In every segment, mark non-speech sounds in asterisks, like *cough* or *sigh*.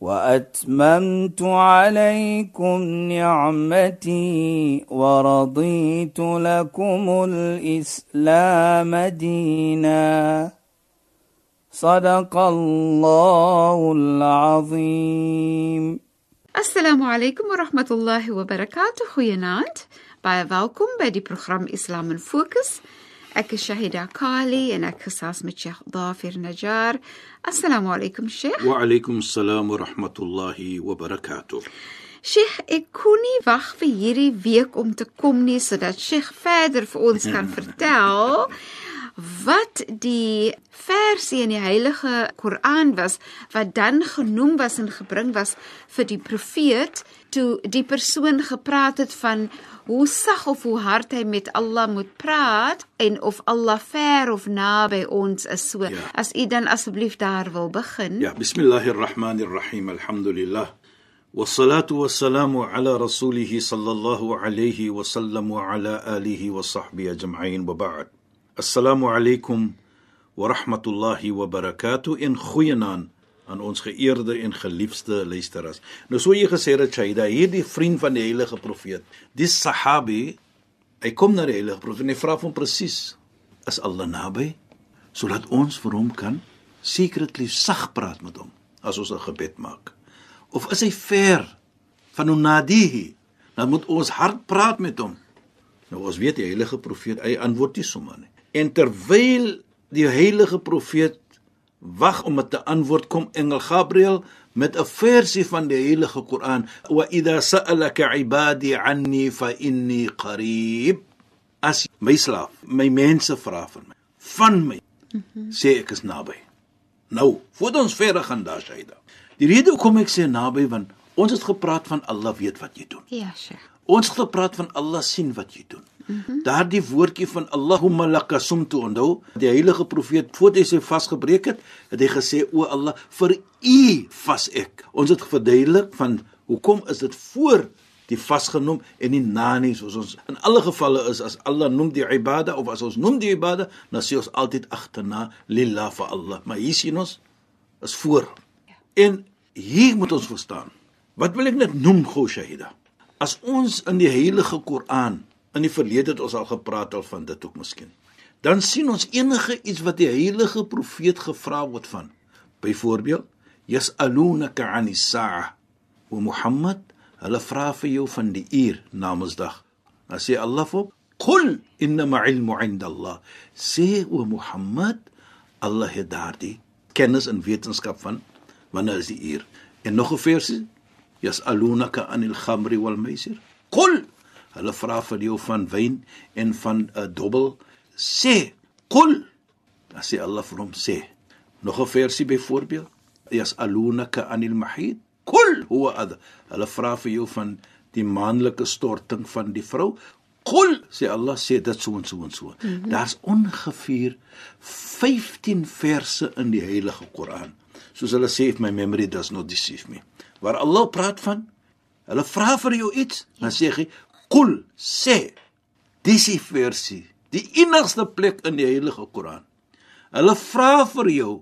وأتممت عليكم نعمتي ورضيت لكم الإسلام دينا. صدق الله العظيم. السلام عليكم ورحمة الله وبركاته. خيانات بايا فالكم بدي برنامج اسلام فوكس Ek is Shahida Kali en ek gesels met Sheikh Dafir Najjar. Assalamu alaykum Sheikh. Wa alaykum assalam wa rahmatullahi wa barakatuh. Sheikh, ek kon nie wag vir hierdie week om te kom nie sodat Sheikh verder vir ons kan *laughs* vertel wat die versie in die Heilige Koran was wat dan genoem was en gebring was vir die profeet toe die persoon gepraat het van hoe sag of hoe hard hy met Allah moet praat en of Allah ver of naby ons is so Ja. as u dan asseblief daar wil begin Ja, bismillahirrahmanirrahim. Alhamdulillah. والصلاة والسلام على رسوله صلى الله عليه وسلم وعلى آله وصحبه أجمعين وبعد Assalamu alaykum wa rahmatullahi wa barakatuh in goeienaand aan ons geëerde en geliefde luisteraars. Nou so jy gesê dat Shaida hierdie vriend van die heilige profeet, die Sahabi, hy kom na die heilige profeet en hy vra hom presies: "Is Allah naby?" sodat ons vir hom kan secretly sag praat met hom as ons 'n gebed maak. Of is hy ver van onadihi? Dan moet ons hard praat met hom. Nou ons weet die heilige profeet, hy antwoord nie sommer nie. En terwyl die heilige profeet wag om 'n antwoord kom engel Gabriël met 'n versie van die heilige Koran wa idha sa'alaka ibadi anni fa inni qarib as my slaaf my mense vra vir my van my mm -hmm. sê ek is naby nou voor ons verder gaan daar Shaida die rede hoekom ek sê naby want ons het gepraat van Allah weet wat jy doen Ja, Sheikh. Ons het gepraat van Allah sien wat jy doen. Mm -hmm. Daardie woordjie van Allahumma laka sumtu onthou, die heilige profeet voor hy sy vasgebreek het, het hy gesê o Allah, vir U vas ek. Ons het verduidelik van hoekom is dit voor die vasgenoem en nie na nie soos ons in alle gevalle is as Allah noem die ibada of as ons noem die ibada, dan sê ons altyd agterna lillah vir Allah. Maar hier sien ons is voor. En hier moet ons verstaan. Wat wil ek net noem gou Shahida? As ons in die heilige Koran in die verlede het ons al gepraat al van dit ook miskien. Dan sien ons enige iets wat die heilige profeet gevra word van. Byvoorbeeld, yas'alunaka 'anis sa'a. O Mohammed, hulle vra vir jou van die uur namensdag. Dan sê Allah hom, "Qul innama 'ilmu 'inda Allah." Sê o Mohammed, Allah het daardie kennis en wetenskap van wanneer is die uur. En nog 'n versie, yas'alunaka 'anil khamri wal maisir. Qul hulle vra vir jou van wyn en van 'n uh, dobbel. Sê, qul. Dan sê Allah vir hom sê. Nog 'n versie byvoorbeeld, yas'alunaka 'anil mahid. Qul huwa adha. Hulle vra vir jou van die maandelike storting van die vrou. Qul sê Allah sê dit so en so en so. Mm -hmm. Daar's ongeveer 15 verse in die heilige Koran. Soos hulle sê if my memory does not deceive me. Waar Allah praat van hulle vra vir jou iets, dan sê hy qul sê dis die versie, die enigste plek in die heilige Koran. Hulle vra vir jou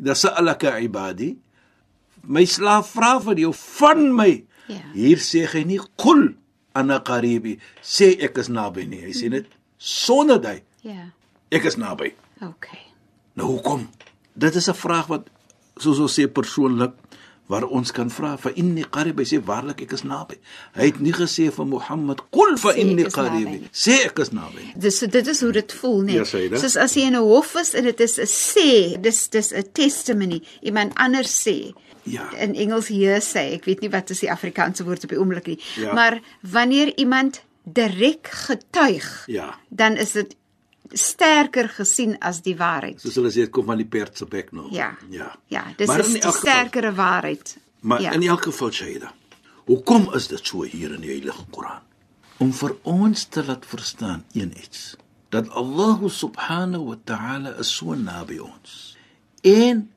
dasalaka ibadi my slaaf vra vir jou van my. Ja. Hier sê hy nie qul ana qaribi sê ek is naby nie. Hy sê net sonder dit Ja. ek is naby. Okay. Nou hoekom? Dit is 'n vraag wat soos ons sê persoonlik waar ons kan vra vir inni qarib hy sê waarlik ek is naby. Hy het nie gesê vir Mohammed qul fa inni qarib sê ek is naby. Dis dit is hoe dit voel net. Ja? Soos as jy in 'n hof is en dit is 'n sê, dis dis 'n testimony. Iemand anders sê. Ja. In Engels hier sê, ek weet nie wat is die Afrikaanse woord op die oomblik nie. Ja. Maar wanneer iemand direk getuig, Ja. dan is dit sterker gesien as die waarheid. Soos hulle sê dit kom van die perd se bek nou. Ja. Ja. Ja, dis Maar is die geval- sterkere waarheid. Maar ja. in elk geval Shaida. Hoekom is dit so hier in die Heilige Koran? Om vir ons te laat verstaan een iets dat Allah subhanahu wa ta'ala is so naby ons. En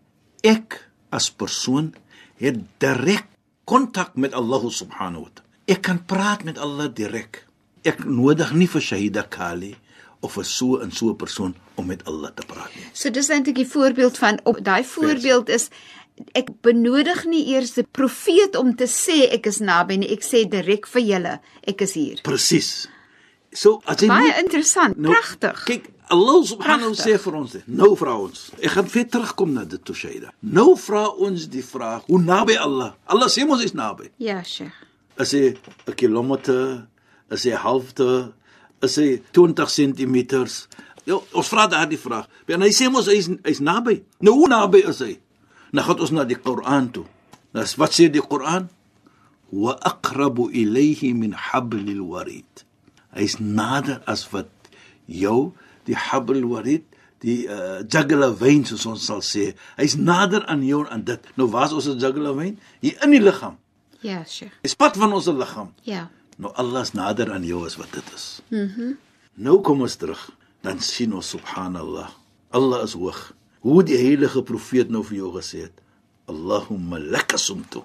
ek as persoon het direk kontak met Allah subhanahu wa ta'ala. Ek kan praat met Allah direk. Ek nodig nie vir Shahida Kali of vir so 'n so 'n persoon om met Allah te praat nie. So dis eintlik 'n voorbeeld van op daai voorbeeld is ek benodig nie eers 'n profeet om te sê ek is naby nie, ek sê direk vir julle, ek is hier. Presies. So as jy Baie nie- interessant, Nou, pragtig. Kyk, Allah subhanahu Pragtig. sê vir ons dit. Nou vra ons. Ek gaan weer terugkom na dit Tushaida. Nou vra ons die vraag, hoe naby Allah? Allah sê ons is naby. Ja, Sheikh. Is hy 'n kilometer? Hy 'n halfte? Is hy 20 cm? Ja, ons vra daardie vraag. En hy sê ons hy's hy's naby. Nou hoe naby is hy? Nou gaan ons na die Koran toe. Nou wat sê die Koran? Wa aqrabu ilayhi min hablil warid. Hy's nader as wat jou die hablil warid die uh, jugular vein soos ons sal sê. Hy's nader aan jou aan dit. Nou waar's ons vein? Hier in die liggaam. Ja, Sheikh. Dis pad van ons liggaam. Ja. Nou Allah is nader aan jou as wat dit is. Mhm. Mm nou kom ons terug. Dan sien ons subhanallah. Allah is hoog. Hoe die heilige profeet nou vir jou gesê het. Allahumma laka sumtu.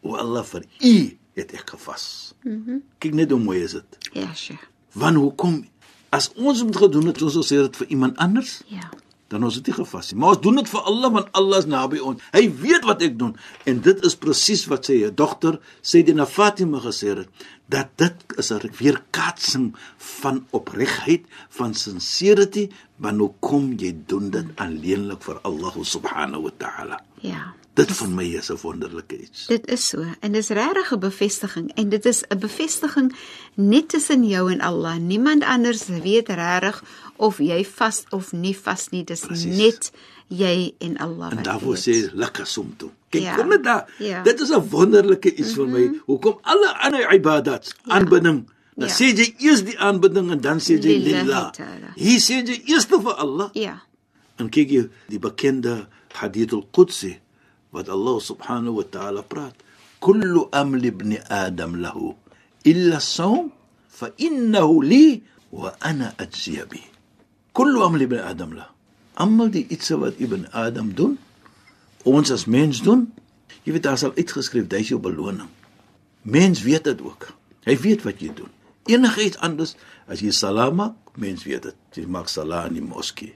O Allah vir u het ek gevas. Mhm. Mm Kyk net hoe mooi is dit. Ja, Sheikh. Want hoekom as ons moet gedoen het ons sê dit vir iemand anders? Ja. Dan ons het nie gevas nie. Maar ons doen dit vir Allah want Allah is naby ons. Hy weet wat ek doen en dit is presies wat sy dogter Sayyidina Fatima gesê het dat dit is 'n weerkaatsing van opregtheid, van sincerity, want hoe kom jy doen dit alleenlik vir Allah subhanahu wa ta'ala. Ja. Dit vir my is 'n wonderlike iets. Dit is so en dis regtig 'n bevestiging en dit is 'n bevestiging net tussen jou en Allah. Niemand anders weet regtig of jy vas of nie vas nie. Dis Presies. net jy en Allah. En daarvoor sê lekker somto. Kyk, Ja. kom net daar. Ja. Dit is 'n wonderlike iets vir my. Hoekom alle ander ibadats, aanbidding, dan Ja. sê jy eers die aanbidding en dan sê jy lillah. Hier sê jy eers vir Allah. Ja. En kyk jy die bekende hadith al-Qudsi wat Allah subhanahu wa ta'ala praat. Kullu amli ibn Adam lahu illa as-sawm fa innahu li wa ana ajziya bi. Kullu amli ibn Adam lahu. Almal die iets wat ibn Adam doen, ons as mens doen, jy weet daar sal uitgeskryf dis jou beloning. Mens weet dit ook. Hy weet wat jy doen. Enige iets anders as jy salam maak, mens weet dit. Jy maak salam in die moskee.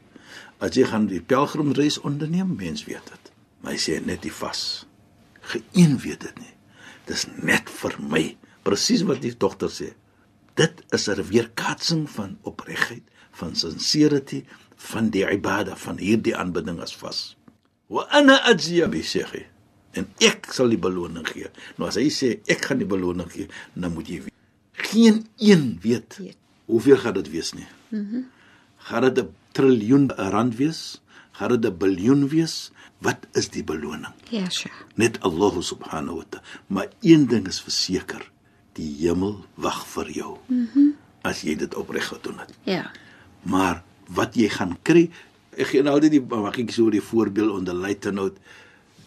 As jy gaan die pelgrimreis onderneem, mens weet dit. Maar hy sê net die vas. Geen weet dit nie. Dis net vir my. Presies wat die dogter sê. Dit is 'n weerkaatsing van opregtheid, van sincerity, van die ibada, van hierdie aanbidding as vas. Wa ana ajziya bi shaykhi. En ek sal die beloning gee. Nou as hy sê ek gaan die beloning gee, dan moet jy weet. Geen een weet Weet. hoeveel gaan dit wees nie. Mhm. Mm gaan dit 'n triljoen rand wees? Gaan dit 'n biljoen wees? Wat is die beloning? Ja, Sheikh. Net Allah subhanahu wa ta'ala. Maar een ding is verseker, die hemel wag vir jou. Mhm. Mm as jy dit opreg gedoen het. Ja. Maar wat jy gaan kry, ek gee nou altyd die mag ek so die voorbeeld onder note.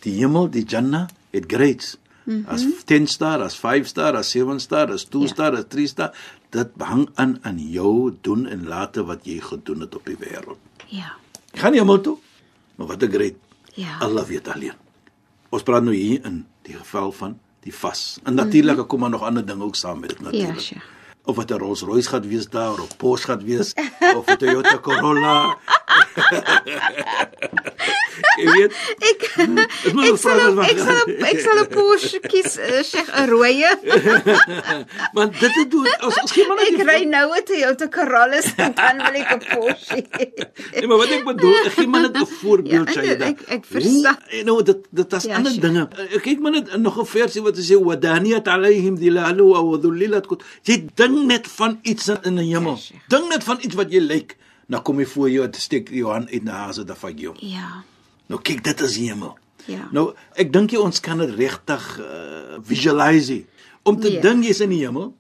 Die hemel, die Jannah het grades. Mm -hmm. As 10 star, as 5 star, as 7 star, as 2 Ja. ja. star, as 3 star, dit hang aan aan jou doen en late wat jy gedoen het op die wêreld. Ja. Jy gaan nie hemel toe. Maar wat 'n grade. Ja. Allah weet alleen. Ons praat nou hier in die geval van die vas. En natuurlik mm -hmm. kom maar nog ander dinge ook saam met dit natuurlik. Ja, Sheikh. of wat 'n Rolls-Royce gaan wees daar of Porsche gaan wees of 'n Toyota Corolla. *laughs* Jy weet, Ek Dit moet ek sal wat ek sal een- ek sal 'n Porsche kies, Sheikh 'n rooie. *laughs* want dit het doen ons ons gee maar net Ek ry nou 'n Toyota Corolla en dan wil ek 'n Porsche. *laughs* Nee, maar wat ek bedoel, ek gee maar net 'n *laughs* voorbeeld Ja, Shaida. ek- ek verstaan. Nou dit dit is Ja, ander Sheikh. dinge. Ek kyk maar net nog 'n versie wat sê wadaniyat alaihim dilalu wa dhullilat kut. Jy dink net van iets in die hemel. Ja, Sheikh. Dink net van iets wat jy lyk. Nou kom jy voor jou te steek jou hand uit na hase da jou. Ja. Nou kyk, dit is die hemel. Ja. Nou, ek dink jy ons kan dit regtig uh, visualize. nie. Om te Ja. dink jy's in die hemel.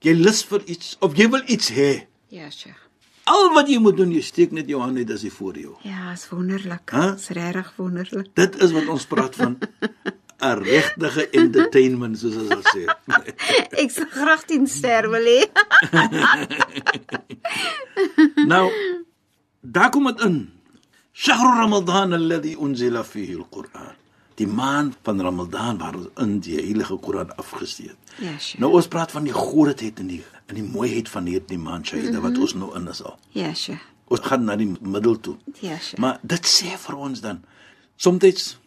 Jy lus vir iets of jy wil iets hê. Ja, Sheikh. Al wat jy moet doen, jy steek net jou hand uit as hy voor jou. Ja, is wonderlik. Huh? Is regtig wonderlik. Dit is wat ons praat van *laughs* 'n regte entertainment soos ons sal sê. *laughs* Ek sal graag 10 ster wil hê. *laughs* nou daar kom dit in. Shahr Ramadan alladhi unzila fihi al-Quran. Die maand van Ramadan waar in die heilige Koran afgesteek. Ja, sure. Nou ons praat van die grootheid en die en die mooiheid van hierdie maand Shaida mm -hmm. wat ons nou in is al. Ja, sure. Ons gaan na die middel toe. Ja, sure. Maar dit sê vir ons dan soms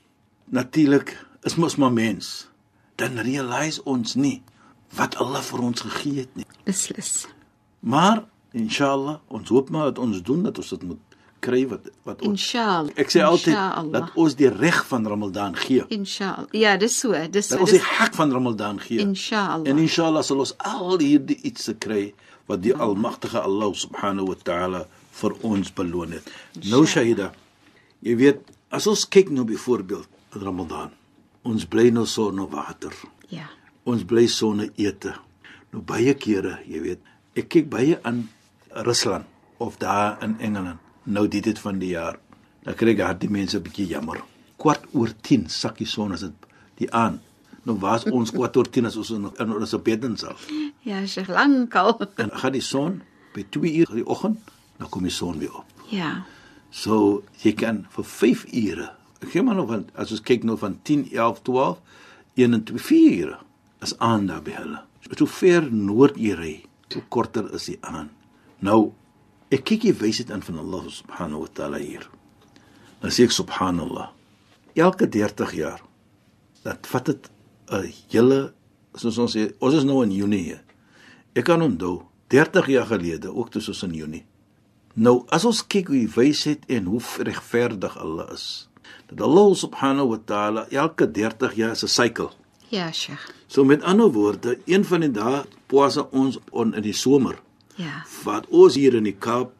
natuurlik is mos maar mens. Dan realiseer ons nie wat Allah vir ons gegee het nie. Beslis. Maar inshallah, ons hoop maar dat ons doen dat ons dit moet kry wat wat ons Inshallah. Ek sê altyd Inshallah. dat ons die reg van Ramadan gee. Inshallah. Ja, dis so, dis Dat so. ons die dis- hak van Ramadan gee. Inshallah. En inshallah sal ons al hierdie iets kry wat die almagtige Allah subhanahu wa ta'ala vir ons beloon het. Nou Shahida, jy weet, as ons kyk nou byvoorbeeld Ramadan, ons bly nou sonder water. Ja. Ons bly sonder ete. Nou baie kere, jy weet, ek kyk baie aan Rusland of daar in Engeland. Nou dit dit van die jaar. Dan kry ek hart die mense 'n bietjie jammer. Kwart oor 10 sakkie son as dit die aan. Nou was ons kwart oor 10 as ons in in ons bedensal. Ja, Sheikh lankal. En gaan die son by 2 uur die oggend, dan kom die son weer op. Ja. So jy kan vir 5 ure. Ek gee maar nog van as ons kyk nou van 10, 11, 12, 1 en 2, 4 ure is aan daar by hulle. So ver noord jy ry, so korter is die aan. Nou ek kyk die wysheid aan van Allah subhanahu wa taala hier. Dan sê ek subhanallah. Elke 30 jaar dat vat dit 'n hele soos ons sê, ons is nou in Junie hier. Ek kan onthou 30 jaar gelede, ook toe ons in Junie Nou as ons kyk hoe wysheid en hoe regverdig Allah is. Dat Allah subhanahu wa ta'ala elke 30 jaar 'n sykel. Ja, Sheikh. So met ander woorde, een van die dae poasa ons on in die somer. Ja. Wat ons hier in die Kaap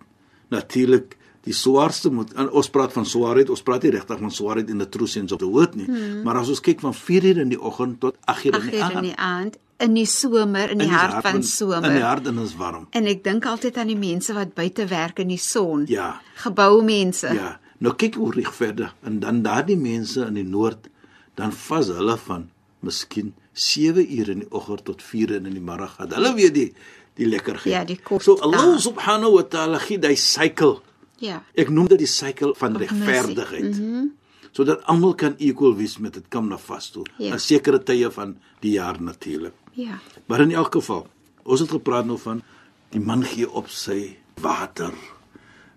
natuurlik die swaarste moet en ons praat van swaarheid, ons praat nie regtig van swaarheid in die true sense of the word nie, hmm. maar as ons kyk van 4 uur in die oggend tot 8 uur in Ag die hier in aand. die aand in die somer, in die in hart van In die somer. hart en is warm. En ek dink altyd aan die mense wat buite werk in die son. Ja. Geboumense. Ja, nou kyk hoe regverdig en dan daardie mense in die noord dan vas hulle van miskien 7 ure in die oggend tot 4 in die middag. Dat hulle weet die die lekkerheid. Ja, die kos So Allah daar. subhanahu wa ta'ala gee daai sykel. Ja. Ek noem dit die sykel van regverdigheid. Mhm. Sodat almal kan equal wees met dit kom na vas toe. Ja. 'n Sekere tye van die jaar natuurlik. Ja. Maar in elk geval, ons het gepraat nou van die man gee op sy water.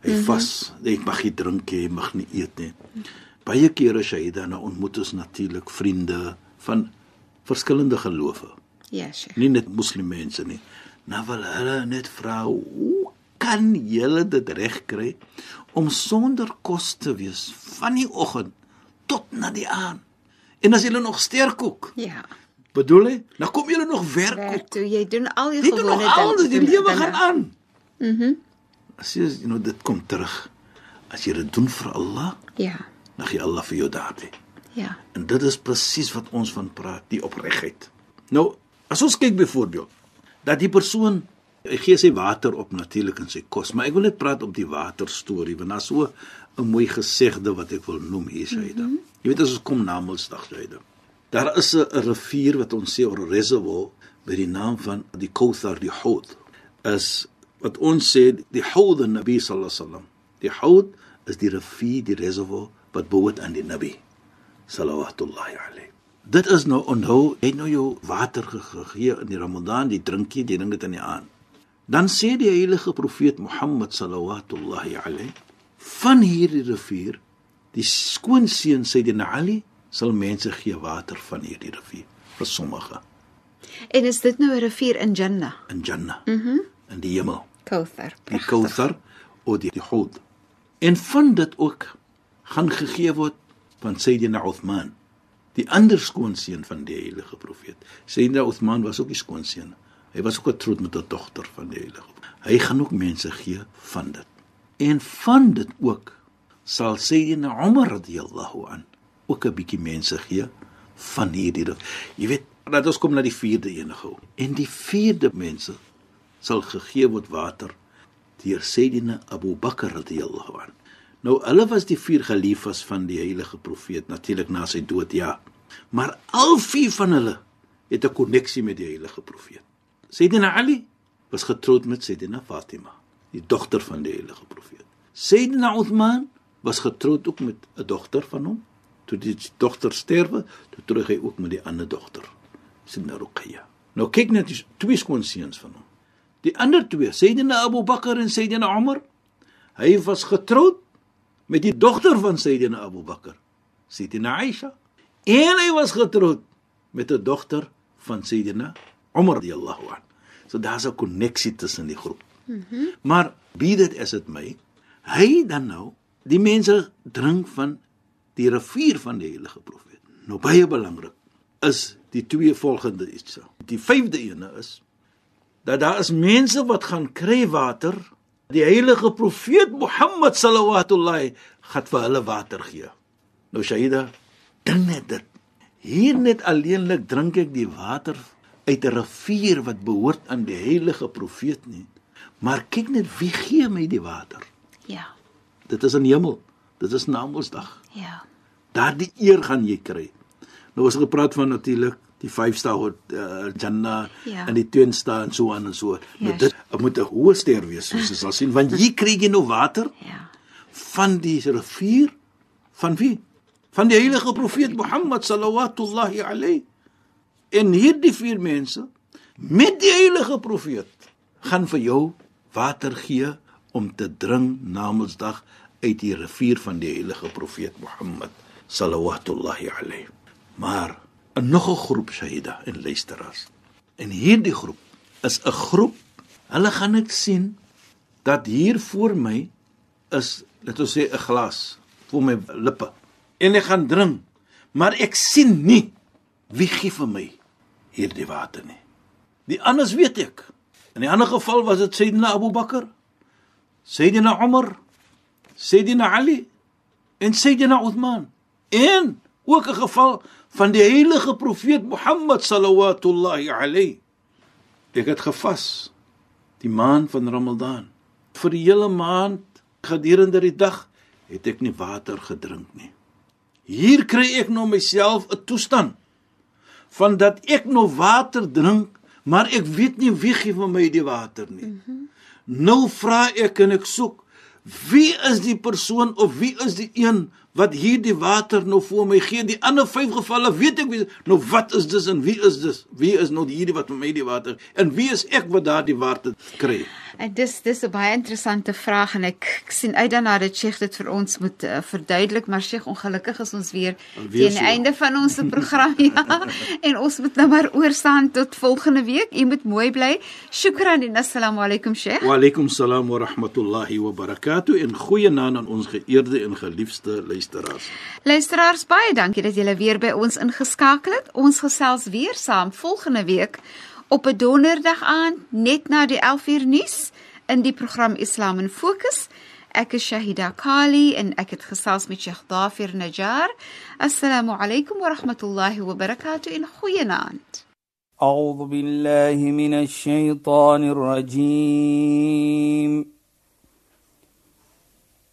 Hy mm -hmm. vas, hy mag nie drink nie, hy mag nie eet nie. Baie kere Shaida nou ontmoet ons natuurlik vriende van verskillende gelowe. Ja, Sheikh. Nie net moslimmense nie. Nou wil hulle net vra, hoe kan julle dit regkry om sonder kos te wees van die oggend tot na die aand? En as julle nog sterkoek, Ja. bedoel jy? Nou kom julle nog werk Werk toe jy doen al jou Dit doen gewone nog alles, die dinge- lewe dinge. gaan aan. Mhm. As jy you know dit kom terug. As jy dit doen vir Allah, Ja. dan gee Allah vir jou daardie. Ja. En dit is presies wat ons van praat, die opregtheid. Nou, as ons kyk byvoorbeeld dat die persoon gee sy water op natuurlik in sy kos, maar ek wil net praat op die water storie want daar's so 'n mooi gesegde wat ek wil noem hier Saida. Mm -hmm. Jy weet as ons kom na Mondsdag Saida. Daar is 'n rivier wat ons sê 'n reservoir met die naam van die Kauthar, die Hout. Is wat ons sê die Hout en Nabi sallallahu alaihi wasallam. Die Hout is die rivier, die reservoir wat behoort aan die Nabi salawatullahi alayhi. Dit is nou onthou, jy het nou jou water ge- gegee in die Ramadan, die drinkie, die ding dit in die aan. Dan sê die heilige profeet Mohammed salawatullahi alayhi van hierdie rivier, die skoonseun Sayyidina Ali sal mense gee water van hierdie rivier vir sommige En is dit nou 'n rivier in Jannah? in Jannah. Mhm. Mm in die hemel. Kauthar. die Kauthar of die, die Hud. En van dit ook gaan gegee word van Sayyidina Uthman, die ander skoonseun van die heilige profeet. Sayyidina Uthman was ook die skoonseun. Hy was ook getroud met 'n dogter van die heilige. Hy gaan ook mense gee van dit. En van dit ook sal Sayyidina Umar radhiyallahu an ook 'n bietjie mense gee van hierdie. Jy weet, dat ons kom na die vierde gou. En die vierde mense sal gegee word water deur Sayyidina Abu Bakr radhiyallahu an. Nou hulle was die vier gelifas van die heilige profeet natuurlik na sy dood ja. Maar al vier van hulle het 'n koneksie met die heilige profeet. Sayyidina Ali was getroud met Sayyidina Fatima, die dogter van die heilige profeet. Sayyidina Uthman was getroud ook met 'n dogter van hom. Toe die dogter sterwe, toe terug hy ook met die ander dogter, Sayyidina Ruqayya. Nou kyk net die twee skoonseuns van hom. Die ander twee, Sayyidina Abu Bakr en Sayyidina Umar, hy was getroud met die dogter van Sayyidina Abu Bakr, Sayyidina Aisha. En hy was getroud met 'n dogter van Sayyidina Umar radiyallahu an. So daar's 'n koneksie tussen die groep. Mm maar wie dit is dit my? Hy dan nou, die mense drink van die rivier van die heilige profeet. Nou baie belangrik is die twee volgende iets. Die vyfde ene is dat daar is mense wat gaan kry water. Die heilige profeet Mohammed sallallahu gaan vir hulle water gee. Nou Shaida, dink net dit. Hier net alleenlik drink ek die water uit 'n rivier wat behoort aan die heilige profeet nie. Maar kyk net wie gee my die water? Ja. Dit is in hemel. Dit is Namedsdag. Ja. Daardie eer gaan jy kry. Nou ons het gepraat van natuurlik die 5 ster uh, Jannah Ja. en die 2 ster en so aan en so. Nou Yes. Dit moet 'n hoë ster wees soos jy sal sien want hier kry jy nou water Ja. van die rivier van wie? Van die heilige profeet Mohammed sallallahu alayhi. En hierdie vier mense met die heilige profeet gaan vir jou water gee om te drink Namedsdag uit die rivier van die heilige profeet Mohammed sallallahu alayhi. Maar 'n nog 'n groep Shahida en luisteraars. En hierdie groep is 'n groep. Hulle gaan net sien dat hier voor my is, let ons sê 'n glas voor my lippe. En ek gaan drink, maar ek sien nie wie gee vir my hierdie water nie. Die anders weet ek. In die ander geval was dit Sayyidina Abu Bakr, Sayyidina Umar, Sayyidina Ali en Sayyidina Uthman. En ook 'n geval van die heilige profeet Mohammed sallallahu alayhi. Ek het gevas die maand van Ramadan. Vir die hele maand gedurende die dag het ek nie water gedrink nie. Hier kry ek nou myself 'n toestand van dat ek nou water drink, maar ek weet nie wie gee vir my die water nie. Mm -hmm. Nou vra ek en ek soek wie is die persoon of wie is die een wat hierdie water nou vir my gee? Die ander vyf gevalle weet ek wie nou wat is dis en wie is dis? Wie is nou hierdie wat vir my die water en wie is ek wat daardie water kry? En dis dis 'n baie interessante vraag en ek, ek sien uit daarna dat Sheikh dit vir ons moet uh, verduidelik, maar Sheikh ongelukkig is ons weer teen die einde van ons *laughs* program ja. En ons moet nou maar oorstaan tot volgende week. U moet mooi bly. Shukran en assalamu alaykum Sheikh. Wa alaykum salaam wa rahmatullahi wa barakatuh en goeienaand aan ons geëerde en geliefde luisteraars Luisteraars, baie dankie dat julle weer by ons ingeskakel het. Ons gesels weer saam volgende week op 'n donderdag aand net na die 11uur nuus in die program Islam in Fokus. Ek is Shahida Kali en ek het gesels met Sheikh Dafir Najjar. Assalamu alaykum wa rahmatullahi wa barakatuh en goeienaand. أعوذ بالله من الشيطان الرجيم